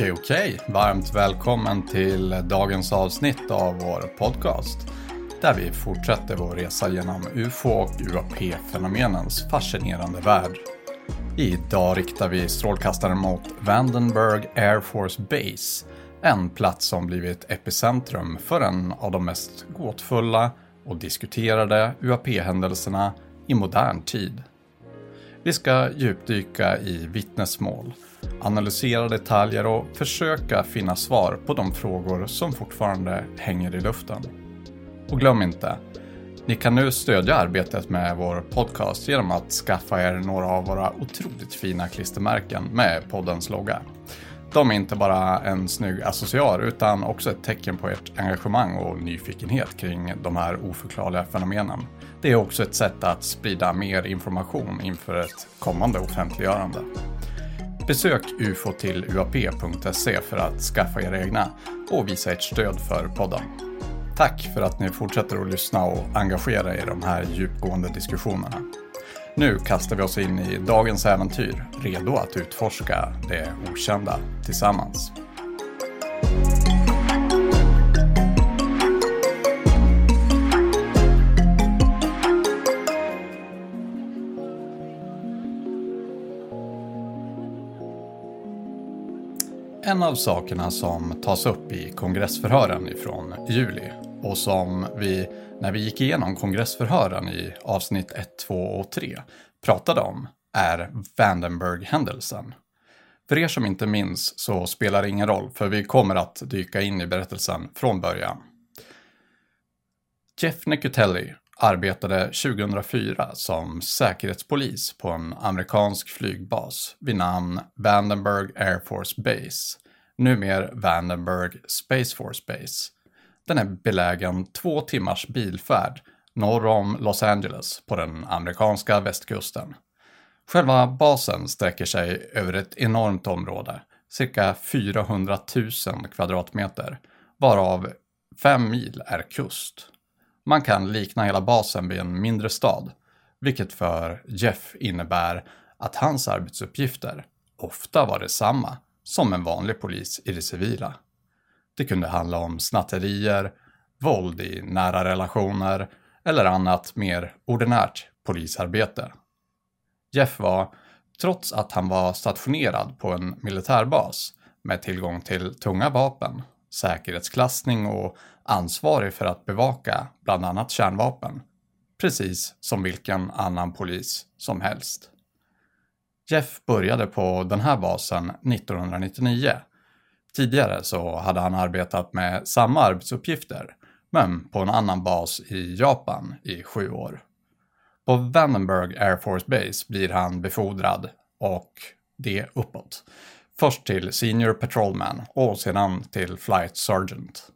Okej, okej. Varmt välkommen till dagens avsnitt av vår podcast. Där vi fortsätter vår resa genom UFO och UAP-fenomenens fascinerande värld. Idag riktar vi strålkastaren mot Vandenberg Air Force Base. En plats som blivit epicentrum för en av de mest gåtfulla och diskuterade UAP-händelserna i modern tid. Vi ska djupdyka i vittnesmål, analysera detaljer och försöka finna svar på de frågor som fortfarande hänger i luften. Och glöm inte, ni kan nu stödja arbetet med vår podcast genom att skaffa er några av våra otroligt fina klistermärken med poddens logga. De är inte bara en snygg accessoar utan också ett tecken på ert engagemang och nyfikenhet kring de här oförklarliga fenomenen. Det är också ett sätt att sprida mer information inför ett kommande offentliggörande. Besök ufo-till-uap.se för att skaffa er egna och visa ert stöd för podden. Tack för att ni fortsätter att lyssna och engagera er i de här djupgående diskussionerna. Nu kastar vi oss in i dagens äventyr, redo att utforska det okända tillsammans. En av sakerna som tas upp i kongressförhören ifrån juli och som vi, när vi gick igenom kongressförhören i avsnitt 1, 2 och 3, pratade om är Vandenberg-händelsen. För er som inte minns så spelar det ingen roll, för vi kommer att dyka in i berättelsen från början. Jeff Nicutelli arbetade 2004 som säkerhetspolis på en amerikansk flygbas vid namn Vandenberg Air Force Base, numera Vandenberg Space Force Base. Den är belägen två timmars bilfärd norr om Los Angeles på den amerikanska västkusten. Själva basen sträcker sig över ett enormt område, cirka 400 000 kvadratmeter, varav 5 mil är kust. Man kan likna hela basen vid en mindre stad, vilket för Jeff innebär att hans arbetsuppgifter ofta var detsamma som en vanlig polis i det civila. Det kunde handla om snatterier, våld i nära relationer eller annat mer ordinärt polisarbete. Jeff var, trots att han var stationerad på en militärbas med tillgång till tunga vapen, säkerhetsklassning och ansvarig för att bevaka bland annat kärnvapen, precis som vilken annan polis som helst. Jeff började på den här basen 1999. Tidigare så hade han arbetat med samma arbetsuppgifter, men på en annan bas i Japan i sju år. På Vandenberg Air Force Base blir han befordrad och det uppåt. Först till Senior Patrolman och sedan till Flight Sergeant.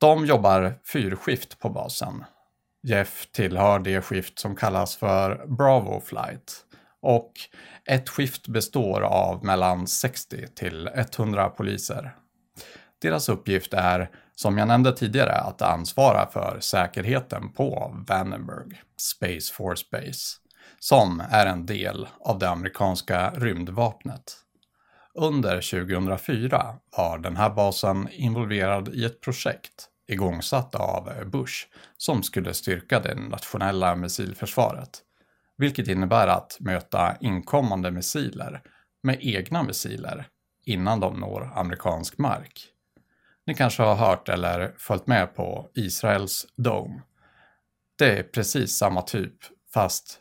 De jobbar fyrskift på basen. Jeff tillhör det skift som kallas för Bravo Flight och ett skift består av mellan 60 till 100 poliser. Deras uppgift är, som jag nämnde tidigare, att ansvara för säkerheten på Vandenberg Space Force Base, som är en del av det amerikanska rymdvapnet. Under 2004 var den här basen involverad i ett projekt igångsatt av Bush som skulle styrka det nationella missilförsvaret. Vilket innebär att möta inkommande missiler med egna missiler innan de når amerikansk mark. Ni kanske har hört eller följt med på Israels Dome. Det är precis samma typ fast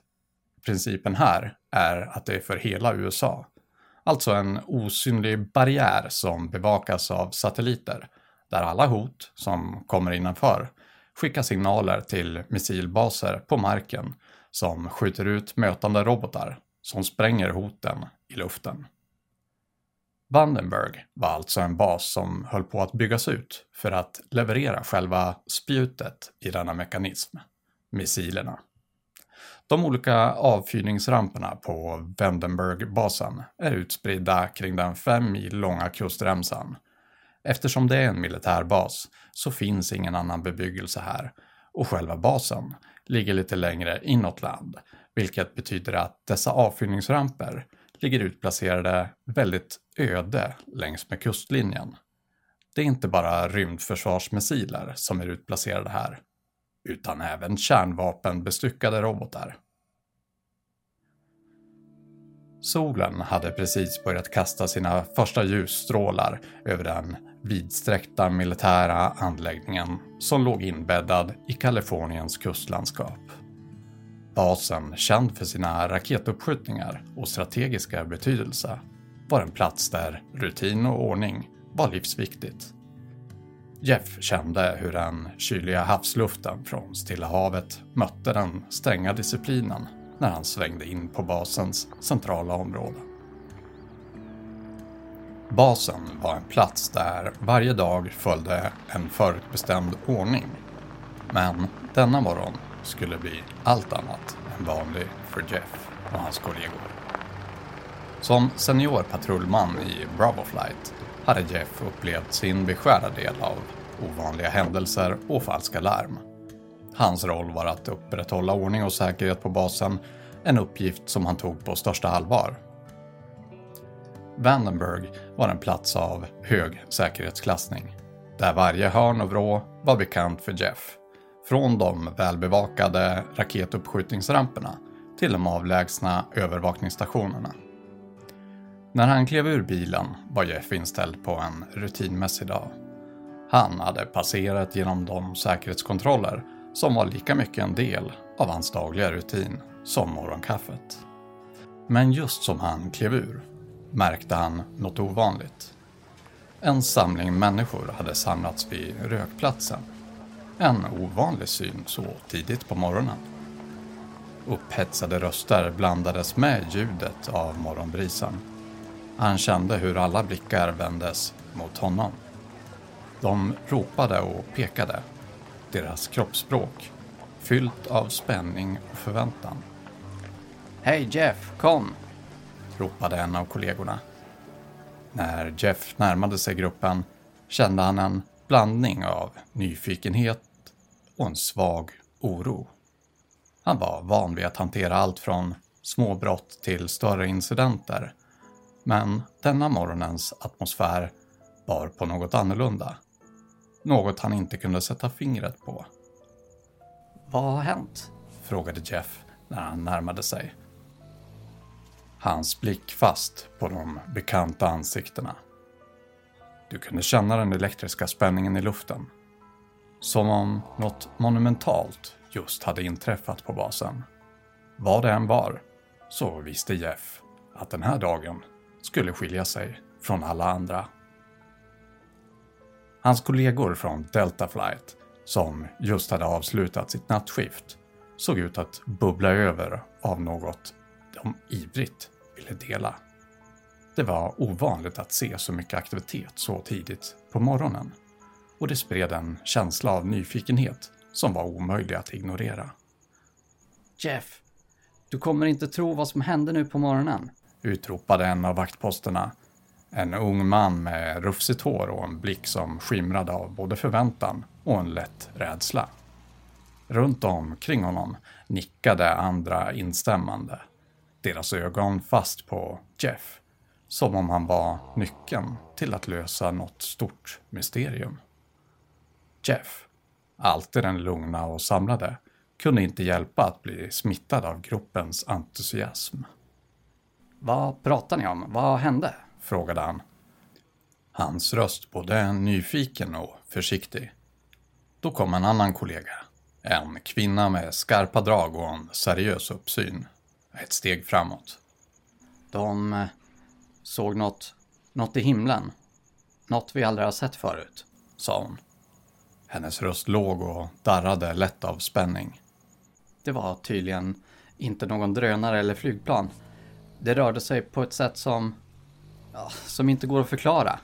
principen här är att det är för hela USA. Alltså en osynlig barriär som bevakas av satelliter där alla hot som kommer innanför skickar signaler till missilbaser på marken som skjuter ut mötande robotar som spränger hoten i luften. Vandenberg var alltså en bas som höll på att byggas ut för att leverera själva spjutet i denna mekanism, missilerna. De olika avfyrningsramperna på Vandenbergbasen är utspridda kring den fem mil långa kustremsan. Eftersom det är en militärbas så finns ingen annan bebyggelse här och själva basen ligger lite längre inåt land, vilket betyder att dessa avfyrningsramper ligger utplacerade väldigt öde längs med kustlinjen. Det är inte bara rymdförsvarsmissiler som är utplacerade här, utan även kärnvapenbestyckade robotar. Solen hade precis börjat kasta sina första ljusstrålar över den vidsträckta militära anläggningen som låg inbäddad i Kaliforniens kustlandskap. Basen, känd för sina raketuppskjutningar och strategiska betydelse, var en plats där rutin och ordning var livsviktigt. Jeff kände hur den kyliga havsluften från Stilla havet mötte den stränga disciplinen när han svängde in på basens centrala område. Basen var en plats där varje dag följde en förutbestämd ordning. Men denna morgon skulle bli allt annat än vanlig för Jeff och hans kollegor. Som senior patrullman i Bravo Flight hade Jeff upplevt sin beskärda del av ovanliga händelser och falska larm. Hans roll var att upprätthålla ordning och säkerhet på basen, en uppgift som han tog på största allvar. Vandenberg var en plats av hög säkerhetsklassning, där varje hörn och vrå var bekant för Jeff. Från de välbevakade raketuppskjutningsramperna till de avlägsna övervakningsstationerna. När han klev ur bilen var Jeff inställd på en rutinmässig dag. Han hade passerat genom de säkerhetskontroller som var lika mycket en del av hans dagliga rutin som morgonkaffet. Men just som han klev ur märkte han något ovanligt. En samling människor hade samlats vid rökplatsen. En ovanlig syn så tidigt på morgonen. Upphetsade röster blandades med ljudet av morgonbrisen. Han kände hur alla blickar vändes mot honom. De ropade och pekade. Deras kroppsspråk fyllt av spänning och förväntan. Hej Jeff, kom! ropade en av kollegorna. När Jeff närmade sig gruppen kände han en blandning av nyfikenhet och en svag oro. Han var van vid att hantera allt från små brott till större incidenter. Men denna morgonens atmosfär bar på något annorlunda. Något han inte kunde sätta fingret på. Vad har hänt? frågade Jeff när han närmade sig. Hans blick fast på de bekanta ansiktena. Du kunde känna den elektriska spänningen i luften. Som om något monumentalt just hade inträffat på basen. Vad det än var, så visste Jeff att den här dagen skulle skilja sig från alla andra. Hans kollegor från Delta Flight, som just hade avslutat sitt nattskift, såg ut att bubbla över av något de ivrigt ville dela. Det var ovanligt att se så mycket aktivitet så tidigt på morgonen och det spred en känsla av nyfikenhet som var omöjlig att ignorera. Jeff, du kommer inte tro vad som hände nu på morgonen. Utropade en av vaktposterna. En ung man med rufsigt hår och en blick som skimrade av både förväntan och en lätt rädsla. Runt omkring honom nickade andra instämmande. Deras ögon fast på Jeff. Som om han var nyckeln till att lösa något stort mysterium. Jeff, alltid den lugna och samlade, kunde inte hjälpa att bli smittad av gruppens entusiasm. Vad pratar ni om? Vad hände? frågade han. Hans röst både nyfiken och försiktig. Då kom en annan kollega. En kvinna med skarpa drag och en seriös uppsyn. Ett steg framåt. De eh, såg något, något i himlen. Något vi aldrig har sett förut, sa hon. Hennes röst låg och darrade lätt av spänning. Det var tydligen inte någon drönare eller flygplan. Det rörde sig på ett sätt som, ja, som inte går att förklara.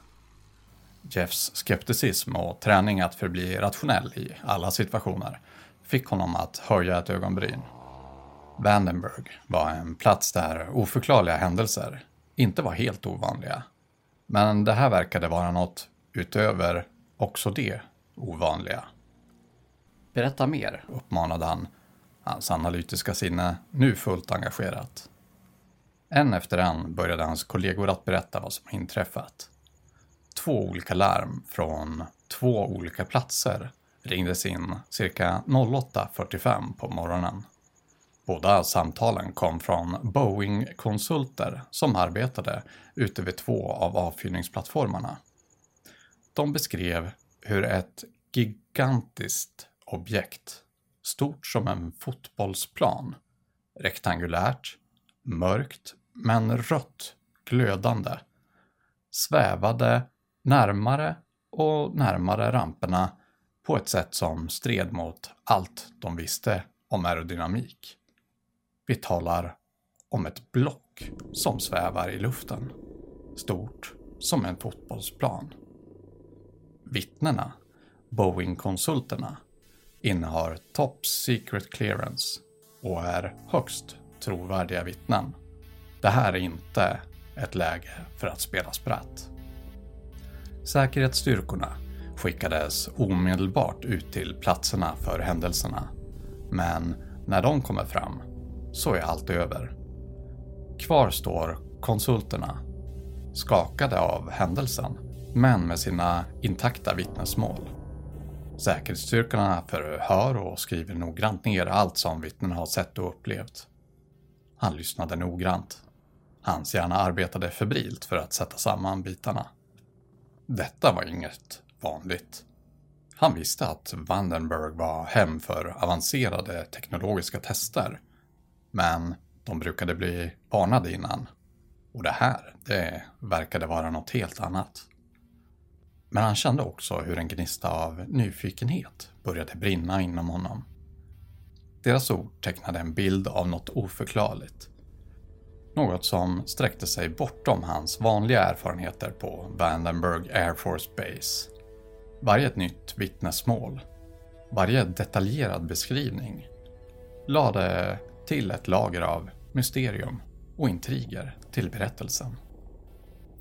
Jeffs skepticism och träning att förbli rationell i alla situationer fick honom att höja ett ögonbryn. Vandenberg var en plats där oförklarliga händelser inte var helt ovanliga. Men det här verkade vara något utöver också det ovanliga. Berätta mer, uppmanade han, hans analytiska sinne nu fullt engagerat. En efter en började hans kollegor att berätta vad som inträffat. Två olika larm från två olika platser ringdes in cirka 08.45 på morgonen. Båda samtalen kom från Boeing-konsulter som arbetade ute vid två av avfyrningsplattformarna. De beskrev hur ett gigantiskt objekt, stort som en fotbollsplan, rektangulärt, mörkt men rött, glödande, svävade närmare och närmare ramperna på ett sätt som stred mot allt de visste om aerodynamik. Vi talar om ett block som svävar i luften, stort som en fotbollsplan. Vittnena, Boeing-konsulterna, innehar Top Secret Clearance och är högst trovärdiga vittnen. Det här är inte ett läge för att spela spratt. Säkerhetsstyrkorna skickades omedelbart ut till platserna för händelserna. Men när de kommer fram så är allt över. Kvar står konsulterna, skakade av händelsen, men med sina intakta vittnesmål. Säkerhetsstyrkorna förhör och skriver noggrant ner allt som vittnen har sett och upplevt. Han lyssnade noggrant. Hans hjärna arbetade febrilt för att sätta samman bitarna. Detta var inget vanligt. Han visste att Vandenberg var hem för avancerade teknologiska tester. Men de brukade bli varnade innan. Och det här, det verkade vara något helt annat. Men han kände också hur en gnista av nyfikenhet började brinna inom honom. Deras ord tecknade en bild av något oförklarligt. Något som sträckte sig bortom hans vanliga erfarenheter på Vandenberg Air Force Base. Varje nytt vittnesmål, varje detaljerad beskrivning lade till ett lager av mysterium och intriger till berättelsen.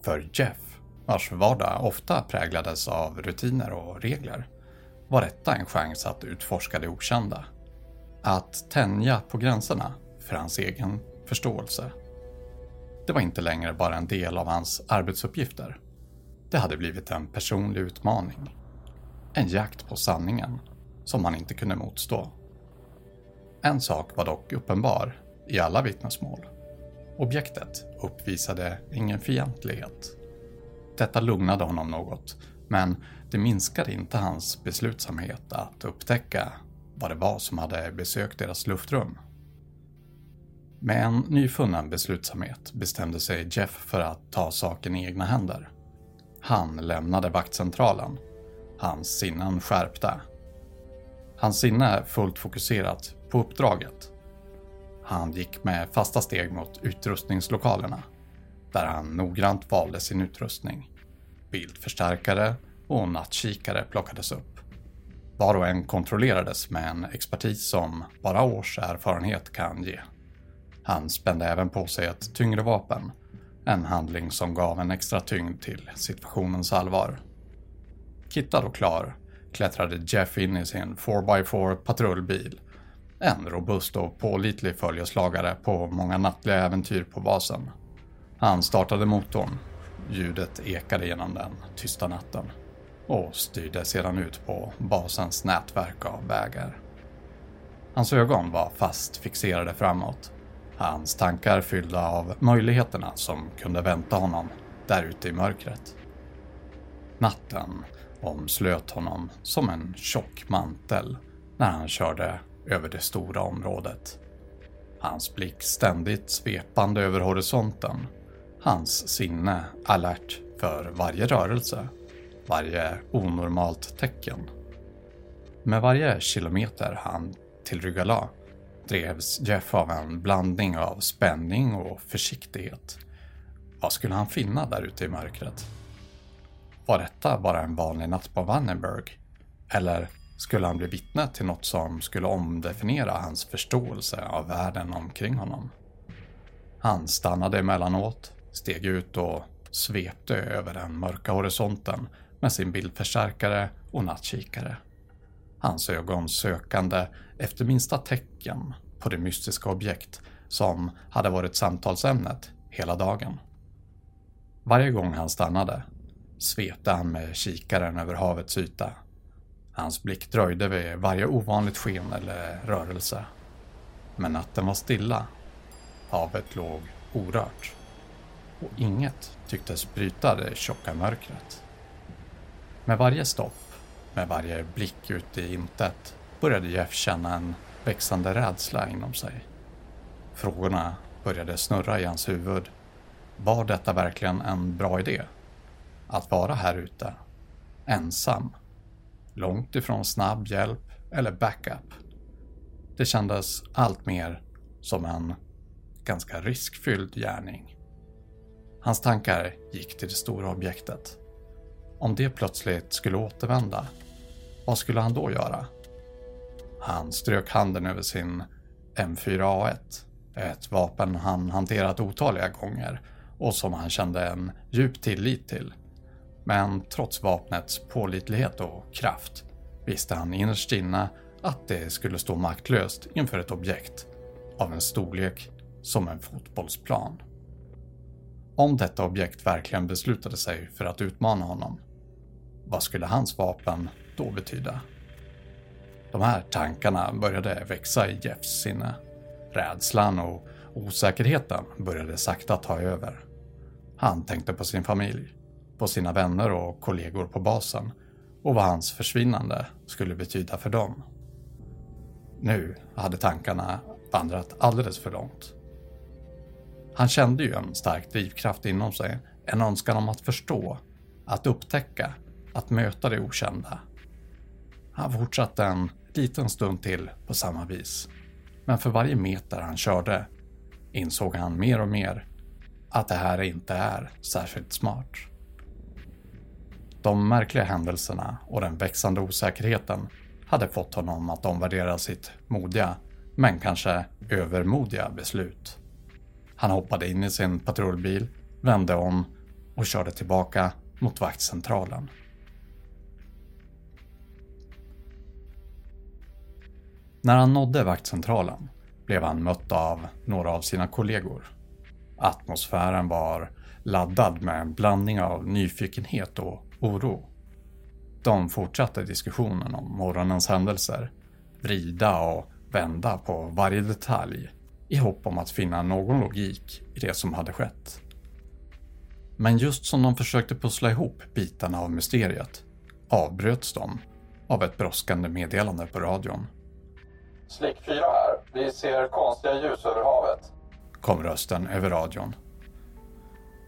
För Jeff, vars vardag ofta präglades av rutiner och regler, var detta en chans att utforska det okända. Att tänja på gränserna för hans egen förståelse. Det var inte längre bara en del av hans arbetsuppgifter. Det hade blivit en personlig utmaning. En jakt på sanningen som han inte kunde motstå. En sak var dock uppenbar i alla vittnesmål. Objektet uppvisade ingen fientlighet. Detta lugnade honom något, men det minskade inte hans beslutsamhet att upptäcka vad det var som hade besökt deras luftrum. Med en nyfunnen beslutsamhet bestämde sig Jeff för att ta saken i egna händer. Han lämnade vaktcentralen. Hans sinnen skärpta. Hans sinne fullt fokuserat på uppdraget. Han gick med fasta steg mot utrustningslokalerna, där han noggrant valde sin utrustning. Bildförstärkare och nattkikare plockades upp. Var och en kontrollerades med en expertis som bara års erfarenhet kan ge. Han spände även på sig ett tyngre vapen, en handling som gav en extra tyngd till situationens allvar. Kittad och klar klättrade Jeff in i sin 4x4 patrullbil. En robust och pålitlig följeslagare på många nattliga äventyr på basen. Han startade motorn. Ljudet ekade genom den tysta natten och styrde sedan ut på basens nätverk av vägar. Hans ögon var fast fixerade framåt Hans tankar fyllda av möjligheterna som kunde vänta honom där ute i mörkret. Natten omslöt honom som en tjock mantel när han körde över det stora området. Hans blick ständigt svepande över horisonten. Hans sinne alert för varje rörelse, varje onormalt tecken. Med varje kilometer han tillryggalade drevs Jeff av en blandning av spänning och försiktighet. Vad skulle han finna där ute i mörkret? Var detta bara en vanlig natt på Vandenberg? Eller skulle han bli vittne till något som skulle omdefiniera hans förståelse av världen omkring honom? Han stannade emellanåt, steg ut och svepte över den mörka horisonten med sin bildförstärkare och nattkikare. Hans ögon sökande efter minsta tecken på det mystiska objekt som hade varit samtalsämnet hela dagen. Varje gång han stannade svepte han med kikaren över havets yta. Hans blick dröjde vid varje ovanligt sken eller rörelse. Men natten var stilla. Havet låg orört. Och inget tycktes bryta det tjocka mörkret. Med varje stopp, med varje blick ut i intet, började Jeff känna en växande rädsla inom sig. Frågorna började snurra i hans huvud. Var detta verkligen en bra idé? Att vara här ute, ensam, långt ifrån snabb hjälp eller backup. Det kändes allt mer som en ganska riskfylld gärning. Hans tankar gick till det stora objektet. Om det plötsligt skulle återvända, vad skulle han då göra? Han strök handen över sin M4A1, ett vapen han hanterat otaliga gånger och som han kände en djup tillit till. Men trots vapnets pålitlighet och kraft visste han innerst inne att det skulle stå maktlöst inför ett objekt av en storlek som en fotbollsplan. Om detta objekt verkligen beslutade sig för att utmana honom, vad skulle hans vapen då betyda? De här tankarna började växa i Jeffs sinne. Rädslan och osäkerheten började sakta ta över. Han tänkte på sin familj, på sina vänner och kollegor på basen och vad hans försvinnande skulle betyda för dem. Nu hade tankarna vandrat alldeles för långt. Han kände ju en stark drivkraft inom sig, en önskan om att förstå, att upptäcka, att möta det okända. Han fortsatte en liten stund till på samma vis. Men för varje meter han körde insåg han mer och mer att det här inte är särskilt smart. De märkliga händelserna och den växande osäkerheten hade fått honom att omvärdera sitt modiga, men kanske övermodiga beslut. Han hoppade in i sin patrullbil, vände om och körde tillbaka mot vaktcentralen. När han nådde vaktcentralen blev han mött av några av sina kollegor. Atmosfären var laddad med en blandning av nyfikenhet och oro. De fortsatte diskussionen om morgonens händelser, vrida och vända på varje detalj i hopp om att finna någon logik i det som hade skett. Men just som de försökte pussla ihop bitarna av mysteriet avbröts de av ett brådskande meddelande på radion. Slick 4 här. Vi ser konstiga ljus över havet. Kom rösten över radion.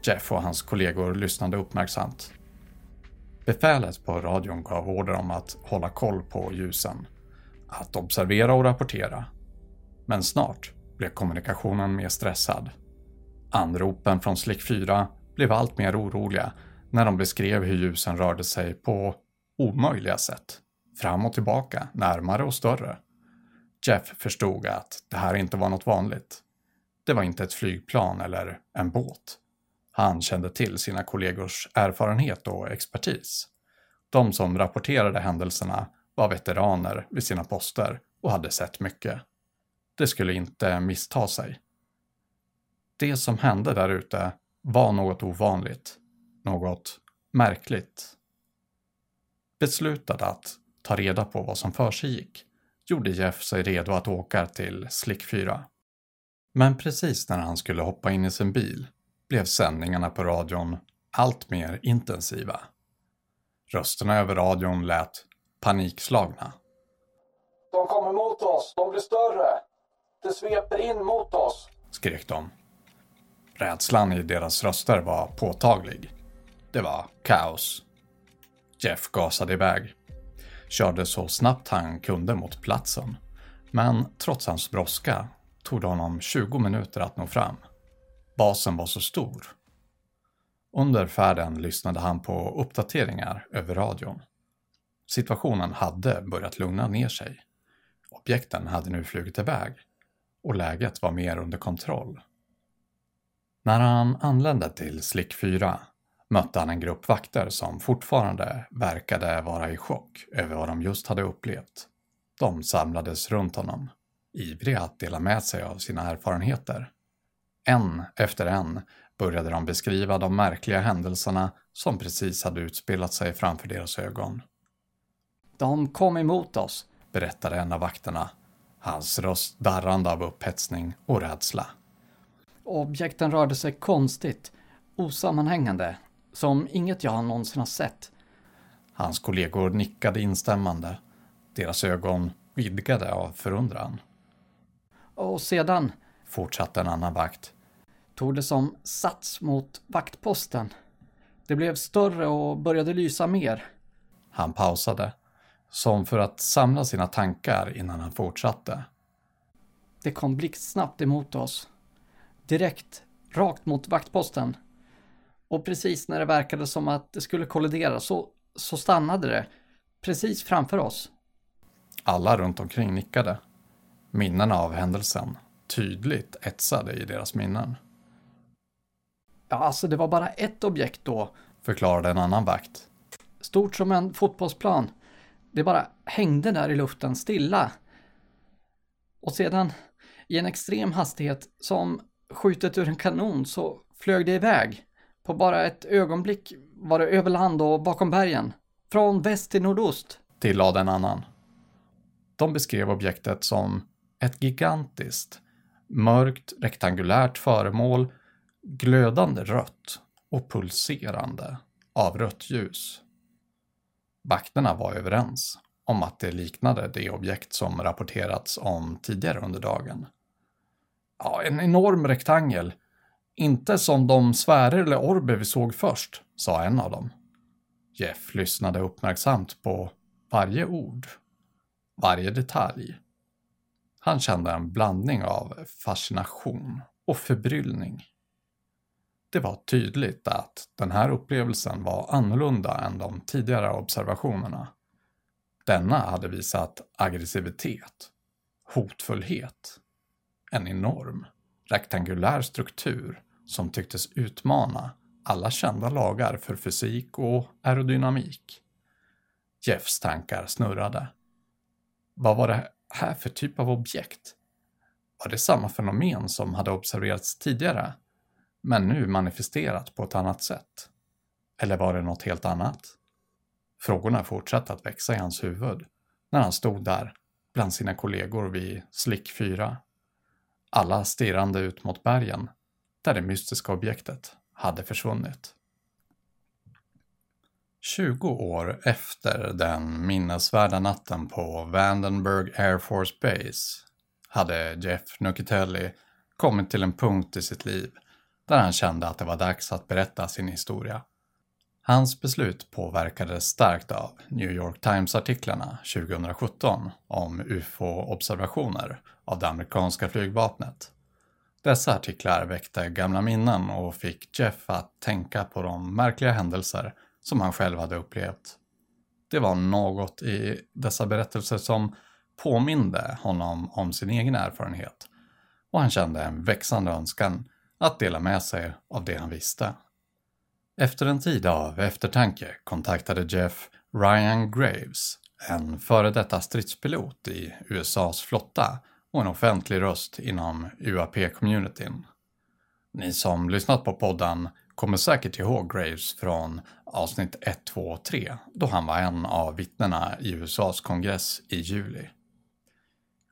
Jeff och hans kollegor lyssnade uppmärksamt. Befälet på radion gav order om att hålla koll på ljusen, att observera och rapportera. Men snart blev kommunikationen mer stressad. Anropen från Slick 4 blev allt mer oroliga när de beskrev hur ljusen rörde sig på omöjliga sätt. Fram och tillbaka, närmare och större. Jeff förstod att det här inte var något vanligt. Det var inte ett flygplan eller en båt. Han kände till sina kollegors erfarenhet och expertis. De som rapporterade händelserna var veteraner vid sina poster och hade sett mycket. Det skulle inte missta sig. Det som hände där ute var något ovanligt, något märkligt. Beslutad att ta reda på vad som försiggick gjorde Jeff sig redo att åka till Slick 4. Men precis när han skulle hoppa in i sin bil blev sändningarna på radion allt mer intensiva. Rösterna över radion lät panikslagna. De kommer mot oss. De blir större. Det sveper in mot oss. Skrek de. Rädslan i deras röster var påtaglig. Det var kaos. Jeff gasade iväg. Körde så snabbt han kunde mot platsen. Men trots hans brådska tog det honom 20 minuter att nå fram. Basen var så stor. Under färden lyssnade han på uppdateringar över radion. Situationen hade börjat lugna ner sig. Objekten hade nu flugit iväg och läget var mer under kontroll. När han anlände till Slick 4 mötte han en grupp vakter som fortfarande verkade vara i chock över vad de just hade upplevt. De samlades runt honom, ivriga att dela med sig av sina erfarenheter. En efter en började de beskriva de märkliga händelserna som precis hade utspelat sig framför deras ögon. De kom emot oss, berättade en av vakterna, hans röst darrande av upphetsning och rädsla. Objekten rörde sig konstigt, osammanhängande, som inget jag någonsin har sett. Hans kollegor nickade instämmande, deras ögon vidgade av förundran. Och sedan, fortsatte en annan vakt, tog det som sats mot vaktposten. Det blev större och började lysa mer. Han pausade, som för att samla sina tankar innan han fortsatte. Det kom blixtsnabbt emot oss. Direkt, rakt mot vaktposten. Och precis när det verkade som att det skulle kollidera så, så stannade det. Precis framför oss. Alla runt omkring nickade. Minnena av händelsen tydligt etsade i deras minnen. Ja, alltså det var bara ett objekt då. Förklarade en annan vakt. Stort som en fotbollsplan. Det bara hängde där i luften stilla. Och sedan, i en extrem hastighet, som skjutet ur en kanon, så flög det iväg. På bara ett ögonblick var det över land och bakom bergen. Från väst till nordost. Tillade en annan. De beskrev objektet som ett gigantiskt, mörkt rektangulärt föremål, glödande rött och pulserande av rött ljus. Vakterna var överens om att det liknade det objekt som rapporterats om tidigare under dagen. Ja, en enorm rektangel. Inte som de sfärer eller orber vi såg först, sa en av dem. Jeff lyssnade uppmärksamt på varje ord, varje detalj. Han kände en blandning av fascination och förbryllning. Det var tydligt att den här upplevelsen var annorlunda än de tidigare observationerna. Denna hade visat aggressivitet, hotfullhet, en enorm, rektangulär struktur som tycktes utmana alla kända lagar för fysik och aerodynamik. Jeffs tankar snurrade. Vad var det här för typ av objekt? Var det samma fenomen som hade observerats tidigare, men nu manifesterat på ett annat sätt? Eller var det något helt annat? Frågorna fortsatte att växa i hans huvud när han stod där bland sina kollegor vid Slick 4. Alla stirrande ut mot bergen där det mystiska objektet hade försvunnit. 20 år efter den minnesvärda natten på Vandenberg Air Force Base hade Jeff Nucitelli kommit till en punkt i sitt liv där han kände att det var dags att berätta sin historia. Hans beslut påverkades starkt av New York Times-artiklarna 2017 om ufo-observationer av det amerikanska flygvapnet. Dessa artiklar väckte gamla minnen och fick Jeff att tänka på de märkliga händelser som han själv hade upplevt. Det var något i dessa berättelser som påminde honom om sin egen erfarenhet och han kände en växande önskan att dela med sig av det han visste. Efter en tid av eftertanke kontaktade Jeff Ryan Graves, en före detta stridspilot i USAs flotta och en offentlig röst inom UAP-communityn. Ni som lyssnat på podden kommer säkert ihåg Graves från avsnitt 1, 2 och 3 då han var en av vittnena i USAs kongress i juli.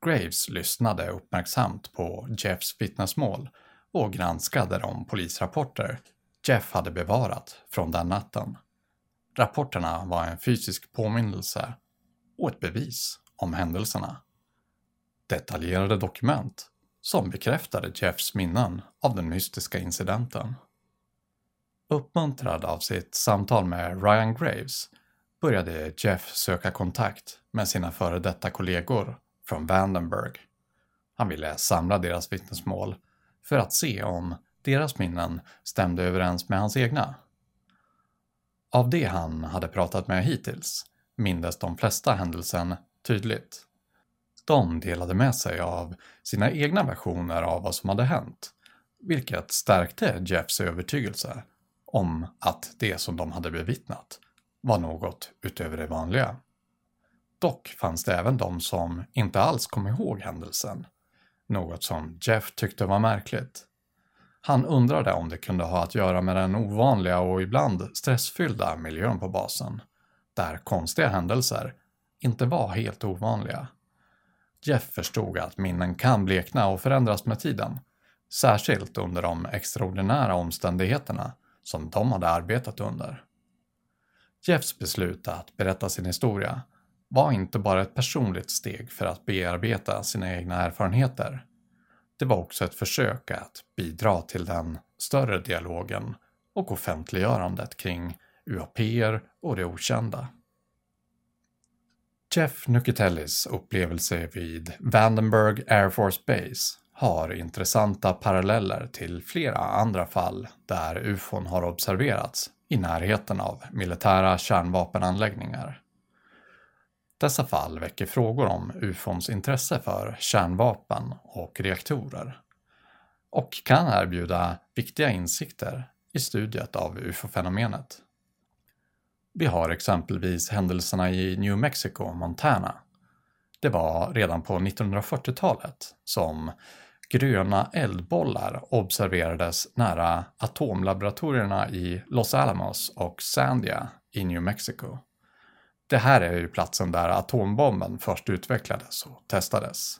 Graves lyssnade uppmärksamt på Jeffs vittnesmål och granskade de polisrapporter Jeff hade bevarat från den natten. Rapporterna var en fysisk påminnelse och ett bevis om händelserna. Detaljerade dokument som bekräftade Jeffs minnen av den mystiska incidenten. Uppmuntrad av sitt samtal med Ryan Graves började Jeff söka kontakt med sina före detta kollegor från Vandenberg. Han ville samla deras vittnesmål för att se om deras minnen stämde överens med hans egna. Av det han hade pratat med hittills mindes de flesta händelsen tydligt. De delade med sig av sina egna versioner av vad som hade hänt, vilket stärkte Jeffs övertygelse om att det som de hade bevittnat var något utöver det vanliga. Dock fanns det även de som inte alls kom ihåg händelsen, något som Jeff tyckte var märkligt. Han undrade om det kunde ha att göra med den ovanliga och ibland stressfyllda miljön på basen, där konstiga händelser inte var helt ovanliga. Jeff förstod att minnen kan blekna och förändras med tiden, särskilt under de extraordinära omständigheterna som de hade arbetat under. Jeffs beslut att berätta sin historia var inte bara ett personligt steg för att bearbeta sina egna erfarenheter. Det var också ett försök att bidra till den större dialogen och offentliggörandet kring UAP och det okända. Jeff Nucatellis upplevelse vid Vandenberg Air Force Base har intressanta paralleller till flera andra fall där ufon har observerats i närheten av militära kärnvapenanläggningar. Dessa fall väcker frågor om ufons intresse för kärnvapen och reaktorer och kan erbjuda viktiga insikter i studiet av ufo-fenomenet. Vi har exempelvis händelserna i New Mexico och Montana. Det var redan på 1940-talet som gröna eldbollar observerades nära atomlaboratorierna i Los Alamos och Sandia i New Mexico. Det här är ju platsen där atombomben först utvecklades och testades.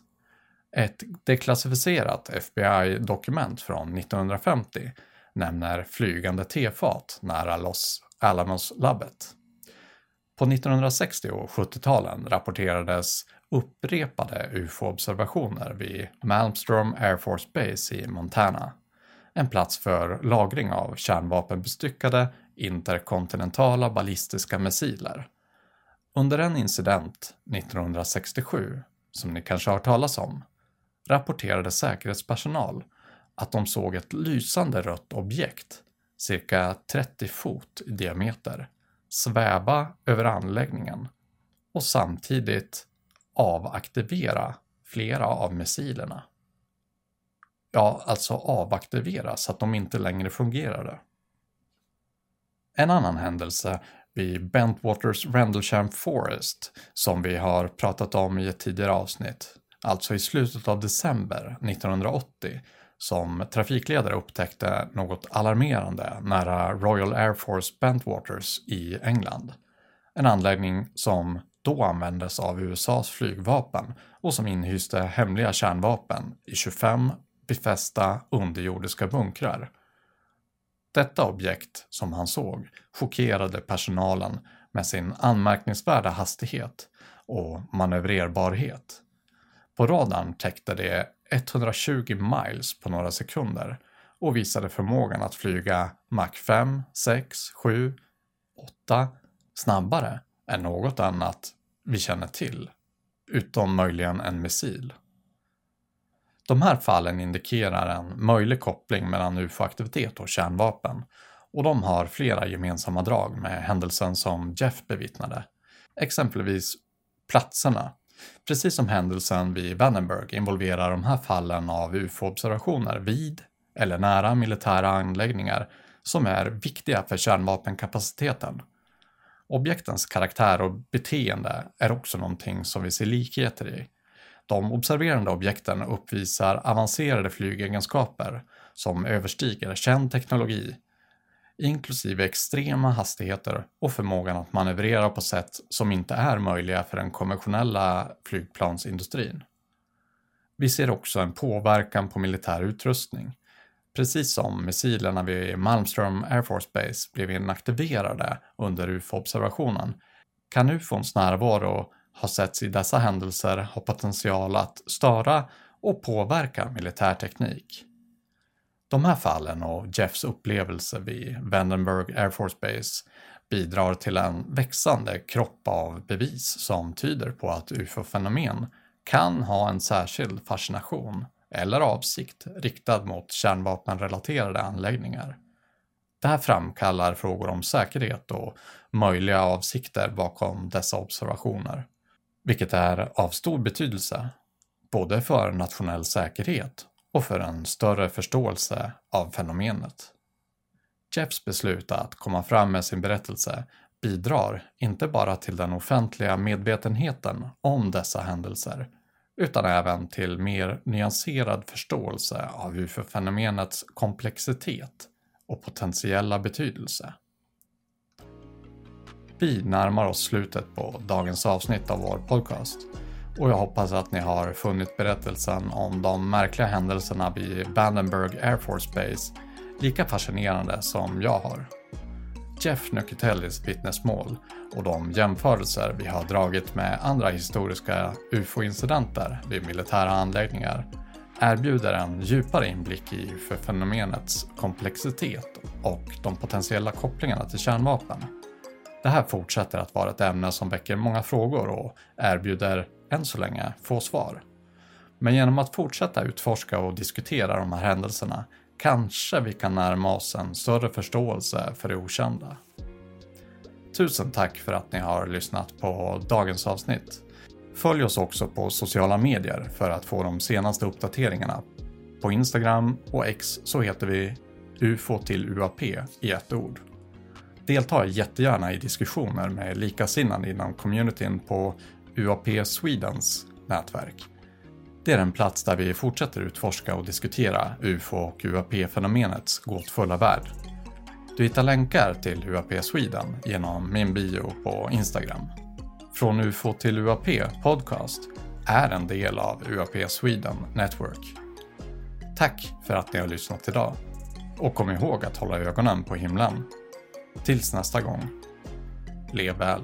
Ett deklassificerat FBI-dokument från 1950 nämner flygande tefat nära Los Alamos-labbet. På 1960 och 70-talen rapporterades upprepade UFO-observationer vid Malmstrom Air Force Base i Montana. En plats för lagring av kärnvapenbestyckade interkontinentala ballistiska missiler. Under en incident 1967, som ni kanske har hört talas om, rapporterade säkerhetspersonal att de såg ett lysande rött objekt, cirka 30 fot i diameter, sväva över anläggningen och samtidigt avaktivera flera av missilerna. Ja, alltså avaktivera så att de inte längre fungerade. En annan händelse vid Bentwaters Rendlesham Forest som vi har pratat om i ett tidigare avsnitt, alltså i slutet av december 1980, som trafikledare upptäckte något alarmerande nära Royal Air Force Bentwaters i England. En anläggning som då användes av USAs flygvapen och som inhyste hemliga kärnvapen i 25 befästa underjordiska bunkrar. Detta objekt, som han såg, chockerade personalen med sin anmärkningsvärda hastighet och manövrerbarhet. På radarn täckte det 120 miles på några sekunder och visade förmågan att flyga Mach 5, 6, 7, 8 snabbare än något annat vi känner till, utom möjligen en missil. De här fallen indikerar en möjlig koppling mellan ufo-aktivitet och kärnvapen och de har flera gemensamma drag med händelsen som Jeff bevittnade. Exempelvis platserna. Precis som händelsen vid Vandenberg involverar de här fallen av ufo-observationer vid eller nära militära anläggningar som är viktiga för kärnvapenkapaciteten. Objektens karaktär och beteende är också någonting som vi ser likheter i. De observerande objekten uppvisar avancerade flygegenskaper som överstiger känd teknologi, inklusive extrema hastigheter och förmågan att manövrera på sätt som inte är möjliga för den konventionella flygplansindustrin. Vi ser också en påverkan på militär utrustning. Precis som missilerna vid Malmstrom Air Force Base blev inaktiverade under UFO-observationen kan UFOns närvaro ha setts i dessa händelser ha potential att störa och påverka militär teknik. De här fallen och Jeffs upplevelse vid Vandenberg Air Force Base bidrar till en växande kropp av bevis som tyder på att ufo-fenomen kan ha en särskild fascination eller avsikt riktad mot kärnvapenrelaterade anläggningar. Det här framkallar frågor om säkerhet och möjliga avsikter bakom dessa observationer, vilket är av stor betydelse både för nationell säkerhet och för en större förståelse av fenomenet. Jeffs beslut att komma fram med sin berättelse bidrar inte bara till den offentliga medvetenheten om dessa händelser utan även till mer nyanserad förståelse av ufo-fenomenets komplexitet och potentiella betydelse. Vi närmar oss slutet på dagens avsnitt av vår podcast och jag hoppas att ni har funnit berättelsen om de märkliga händelserna vid Vandenberg Air Force Base lika fascinerande som jag har. Jeff Nucatellis vittnesmål och de jämförelser vi har dragit med andra historiska ufo-incidenter vid militära anläggningar erbjuder en djupare inblick i fenomenets komplexitet och de potentiella kopplingarna till kärnvapen. Det här fortsätter att vara ett ämne som väcker många frågor och erbjuder, än så länge, få svar. Men genom att fortsätta utforska och diskutera de här händelserna kanske vi kan närma oss en större förståelse för det okända. Tusen tack för att ni har lyssnat på dagens avsnitt. Följ oss också på sociala medier för att få de senaste uppdateringarna. På Instagram och X så heter vi UFO till UAP i ett ord. Delta jättegärna i diskussioner med likasinnade inom communityn på UAP Swedens nätverk. Det är en plats där vi fortsätter utforska och diskutera UFO och UAP-fenomenets gåtfulla värld. Du hittar länkar till UAP Sweden genom min bio på Instagram. Från UFO till UAP Podcast är en del av UAP Sweden Network. Tack för att ni har lyssnat idag. Och kom ihåg att hålla ögonen på himlen. Tills nästa gång. Lev väl.